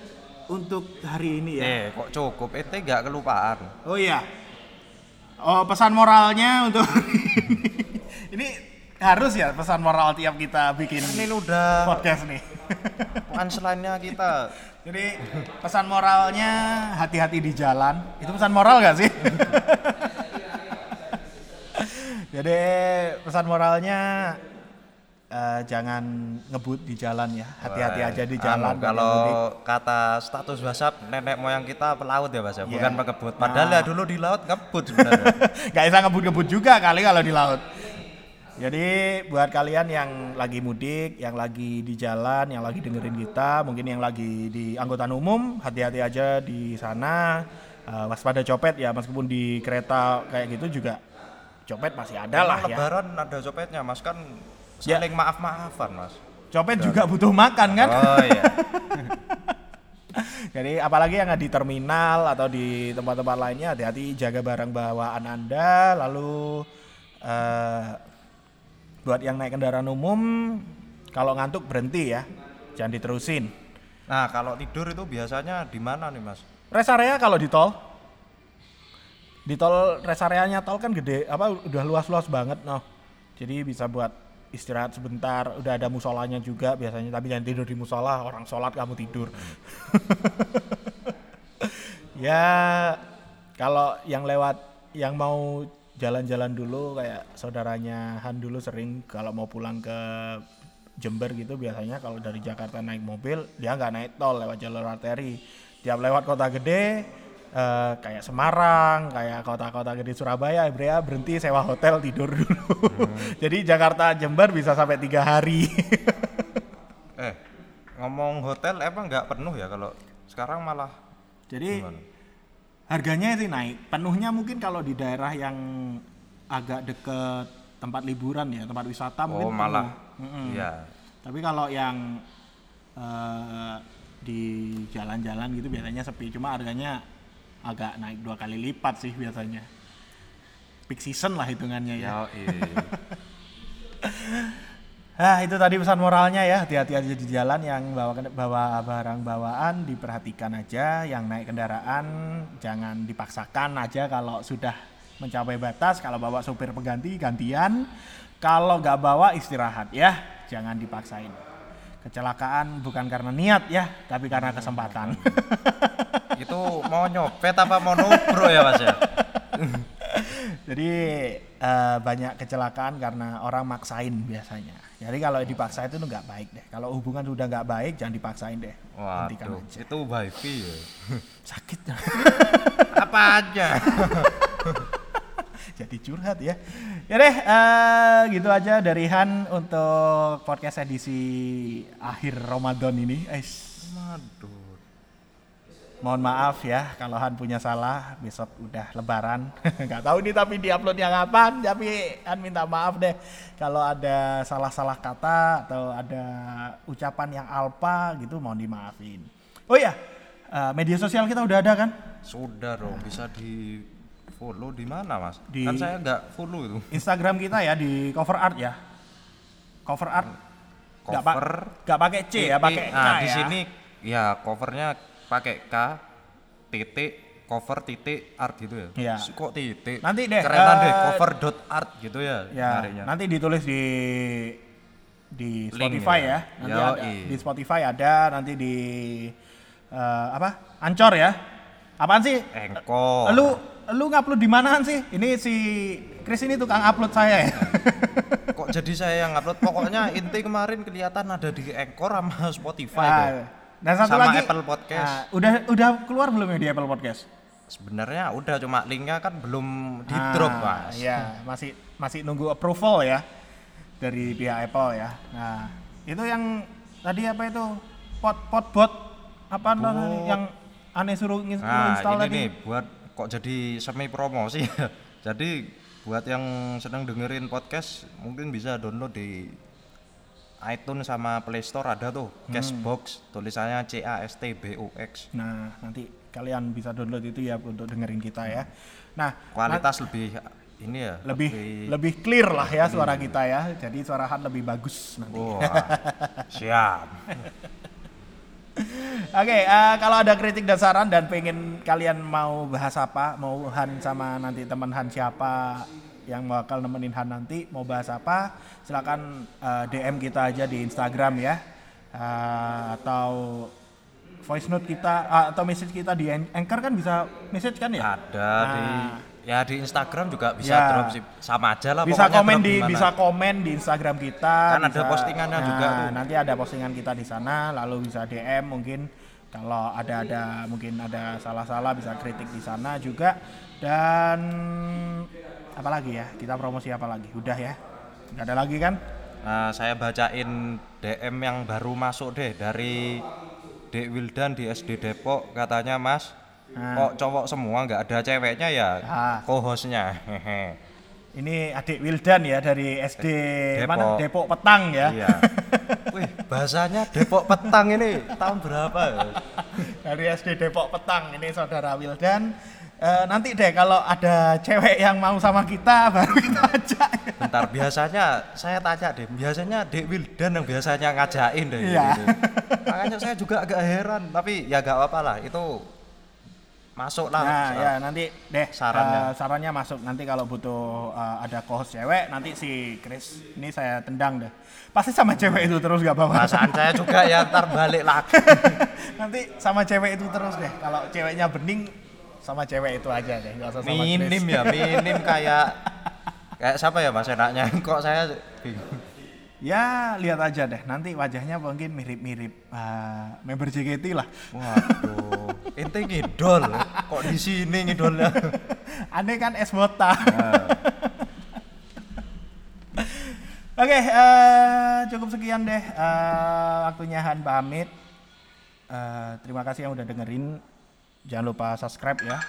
untuk hari ini ya. eh kok cukup ente nggak kelupaan Oh iya. Oh pesan moralnya untuk ini harus ya pesan moral tiap kita bikin ini udah podcast nih. punchline-nya kita Jadi pesan moralnya hati-hati di jalan. Itu pesan moral gak sih? Jadi pesan moralnya eh, jangan ngebut di jalan ya. Hati-hati aja di anu, jalan. kalau mudik. kata status WhatsApp nenek moyang kita pelaut ya mas ya, Iya. bukan pengebut. Padahal Nah. ya dulu di laut ngebut sebenarnya. Gak bisa ngebut-ngebut juga kali kalau di laut. Jadi buat kalian yang lagi mudik, yang lagi di jalan, yang lagi dengerin kita, mungkin yang lagi di angkutan umum, hati-hati aja di sana. Eh, waspada copet ya, meskipun di kereta kayak gitu juga copet masih ada lah ya. Lebaran ada copetnya mas kan. Saling maaf maafan mas. Copet juga butuh makan kan? Oh iya. Jadi apalagi yang di terminal atau di tempat-tempat lainnya hati-hati jaga barang bawaan Anda lalu eh, buat yang naik kendaraan umum kalau ngantuk berhenti ya. Jangan diterusin. Nah kalau tidur itu biasanya di mana nih mas? Rest area kalau di tol di tol rest areanya tol kan gede apa udah luas-luas banget noh. Jadi bisa buat istirahat sebentar, udah ada musolanya juga biasanya tapi jangan tidur di musola, orang sholat kamu tidur. ya kalau yang lewat yang mau jalan-jalan dulu kayak saudaranya Han dulu sering kalau mau pulang ke Jember gitu biasanya kalau dari Jakarta naik mobil dia nggak naik tol lewat jalur arteri tiap lewat kota gede eh, kayak Semarang kayak kota-kota gede Surabaya Brea berhenti sewa hotel tidur dulu jadi Jakarta Jember bisa sampai tiga hari Eh ngomong hotel emang nggak penuh ya kalau sekarang malah jadi gimana? harganya itu naik penuhnya mungkin kalau di daerah yang agak deket tempat liburan ya tempat wisata Oh mungkin penuh. malah. Iya. Tapi kalau yang eh, di jalan-jalan gitu biasanya sepi, cuma harganya agak naik dua kali lipat sih biasanya. Peak season lah hitungannya ya. Ya, iya. Ah itu tadi pesan moralnya ya hati-hati aja di jalan yang bawa bawa barang bawaan diperhatikan aja yang naik kendaraan jangan dipaksakan aja kalau sudah mencapai batas kalau bawa supir pengganti gantian kalau nggak bawa istirahat ya jangan dipaksain kecelakaan bukan karena niat ya tapi karena kesempatan itu mau nyopet apa mau nubro ya mas ya? jadi eh, banyak kecelakaan karena orang maksain biasanya jadi kalau dipaksa itu nggak baik deh kalau hubungan sudah nggak baik jangan dipaksain deh aja itu wifi ya. sakit apa aja? Jadi curhat ya. Ya deh, eh, gitu aja dari Han untuk podcast edisi akhir Ramadan ini. Waduh. mohon maaf ya kalau Han punya salah, besok udah lebaran. Nggak tahu nih tapi diuploadnya kapan, tapi Han minta maaf deh kalau ada salah-salah kata atau ada ucapan yang alpa gitu mohon dimaafin. Oh ya, eh, media sosial kita udah ada kan? Sudah dong, bisa di follow di mana mas? Di- Kan saya nggak follow itu. Instagram kita ya di cover art ya. Cover art. Cover. nggak pakai C ya, pakai K Nah, di ya. sini ya covernya pakai K titik cover titik art gitu ya. Iya. Kok titik? Nanti deh, Kerenan deh eh, cover dot art gitu ya. Ya, nyarinya. nanti ditulis di di Link Spotify ya. ya. Nanti Yoi. ada di Spotify ada, nanti di eh, apa? Ancor ya. Apaan sih? Engkol. Lu lu ngupload di manaan sih? Ini si Chris ini tukang upload saya ya. Kok jadi saya yang upload? Pokoknya inti kemarin kelihatan ada di Anchor sama Spotify Ah, tuh. dan satu Sama lagi Apple Podcast. ah, udah udah keluar belum ya di Apple Podcast? Sebenarnya udah cuma linknya kan belum di drop Ah, mas. Iya, masih masih nunggu approval ya dari pihak Apple ya. Nah, itu yang tadi apa itu pot pot bot apa Bot. yang aneh suruh Nah install ini tadi? nih buat kok jadi semi promosi ya. Jadi buat yang sedang dengerin podcast mungkin bisa download di iTunes sama Play Store ada tuh Hmm. Cashbox tulisannya C A S T B O X. Nah, nanti kalian bisa download itu ya untuk dengerin kita ya. Nah, Kualitas lebih ini ya lebih lebih clear lah ya suara kita ya. Jadi suara Han lebih bagus nanti. Wah, siap. Oke, eh, kalau ada kritik dan saran dan pengen kalian mau bahas apa, mau Han sama nanti teman Han siapa yang bakal nemenin Han nanti mau bahas apa, silakan eh, DM kita aja di Instagram ya, Eh, atau voice note kita ah, atau message kita di An- Anchor kan bisa message kan ya? Ada di Nah. Ya di Instagram juga bisa Ya. drop sih. Sama aja lah bisa komen di mana. bisa komen di Instagram kita Kan ada bisa- postingannya nah, juga tuh. nanti ada postingan kita di sana lalu bisa DM mungkin. Kalau ada ada mungkin ada salah-salah bisa kritik di sana juga. Dan apa lagi ya? Kita promosi apa lagi? Udah ya? Nggak ada lagi kan? Nah, saya bacain DM yang baru masuk deh dari Dek Wildan di SD Depok. Katanya Mas Nah. kok cowok semua nggak ada ceweknya ya Ah. co-hostnya ini adik Wildan ya dari SD Depok. mana Depok Petang ya iya wih bahasanya Depok petang ini tahun berapa ya? dari SD Depok Petang ini saudara Wildan Eh, nanti deh kalau ada cewek yang mau sama kita baru kita ajak bentar biasanya saya tanya deh biasanya Dek Wildan yang biasanya ngajakin deh Iya. gitu. makanya saya juga agak heran tapi ya gak apa-apa lah itu masuk lah Nah, ya nanti deh Sarannya. eh, sarannya masuk. Nanti kalau butuh eh, ada co-host cewek, nanti si Chris ini saya tendang deh. Pasti sama cewek itu terus gak apa-apa. perasaan saya juga ya ntar balik lagi nanti sama cewek itu terus deh. Kalau ceweknya bening sama cewek itu aja deh, nggak usah sama minim Chris. ya minim kayak kayak siapa ya mas enaknya kok saya bingung Ya lihat aja deh. Nanti wajahnya mungkin mirip-mirip eh, member JKT lah. waduh ente ngidol kok di sini ngidolnya Aneh kan es bota. Nah, Oke, eh, cukup sekian deh eh, waktunya Han pamit. Eh, terima kasih yang udah dengerin. Jangan lupa subscribe ya.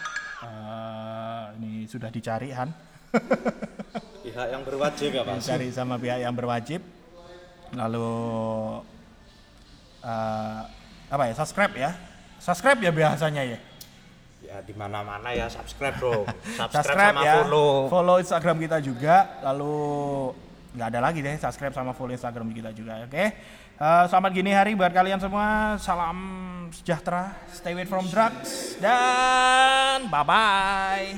Eh, ini sudah dicari Han, pihak yang berwajib ya mas dicari sama pihak yang berwajib. Lalu eh, apa ya subscribe ya? Subscribe ya biasanya ya? Ya di mana-mana ya subscribe dong. Subscribe, subscribe sama ya. follow. Instagram kita juga. Lalu nggak ada lagi deh subscribe sama follow Instagram kita juga oke? Eh, selamat gini hari buat kalian semua. Salam sejahtera. Stay away from drugs. Dan bye bye